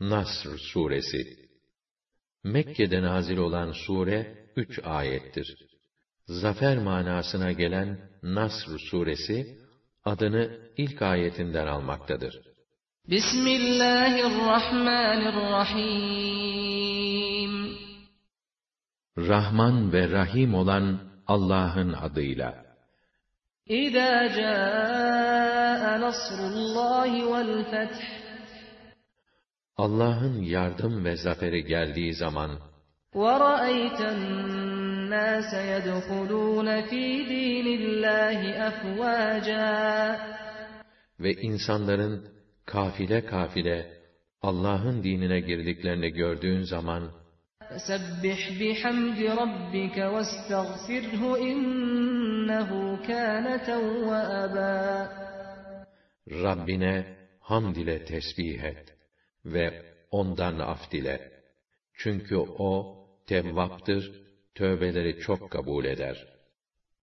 Nasr suresi Mekke'de nazil olan sure üç ayettir. Zafer manasına gelen Nasr suresi adını ilk ayetinden almaktadır. Bismillahirrahmanirrahim Rahman ve Rahim olan Allah'ın adıyla. İzâ câe nasrullâhi vel feth Allah'ın yardım ve zaferi geldiği zaman وَرَأَيْتَ النَّاسَ يَدْخُلُونَ فِي دِينِ اللّٰهِ أَفْوَاجًا Ve insanların kafile kafile Allah'ın dinine girdiklerini gördüğün zaman فَسَبِّحْ بِحَمْدِ رَبِّكَ وَاسْتَغْفِرْهُ إِنَّهُ كَانَ تَوَّابًا Rabbine hamd ile tesbih et ve ondan af dile. Çünkü o tevvaptır, tövbeleri çok kabul eder.''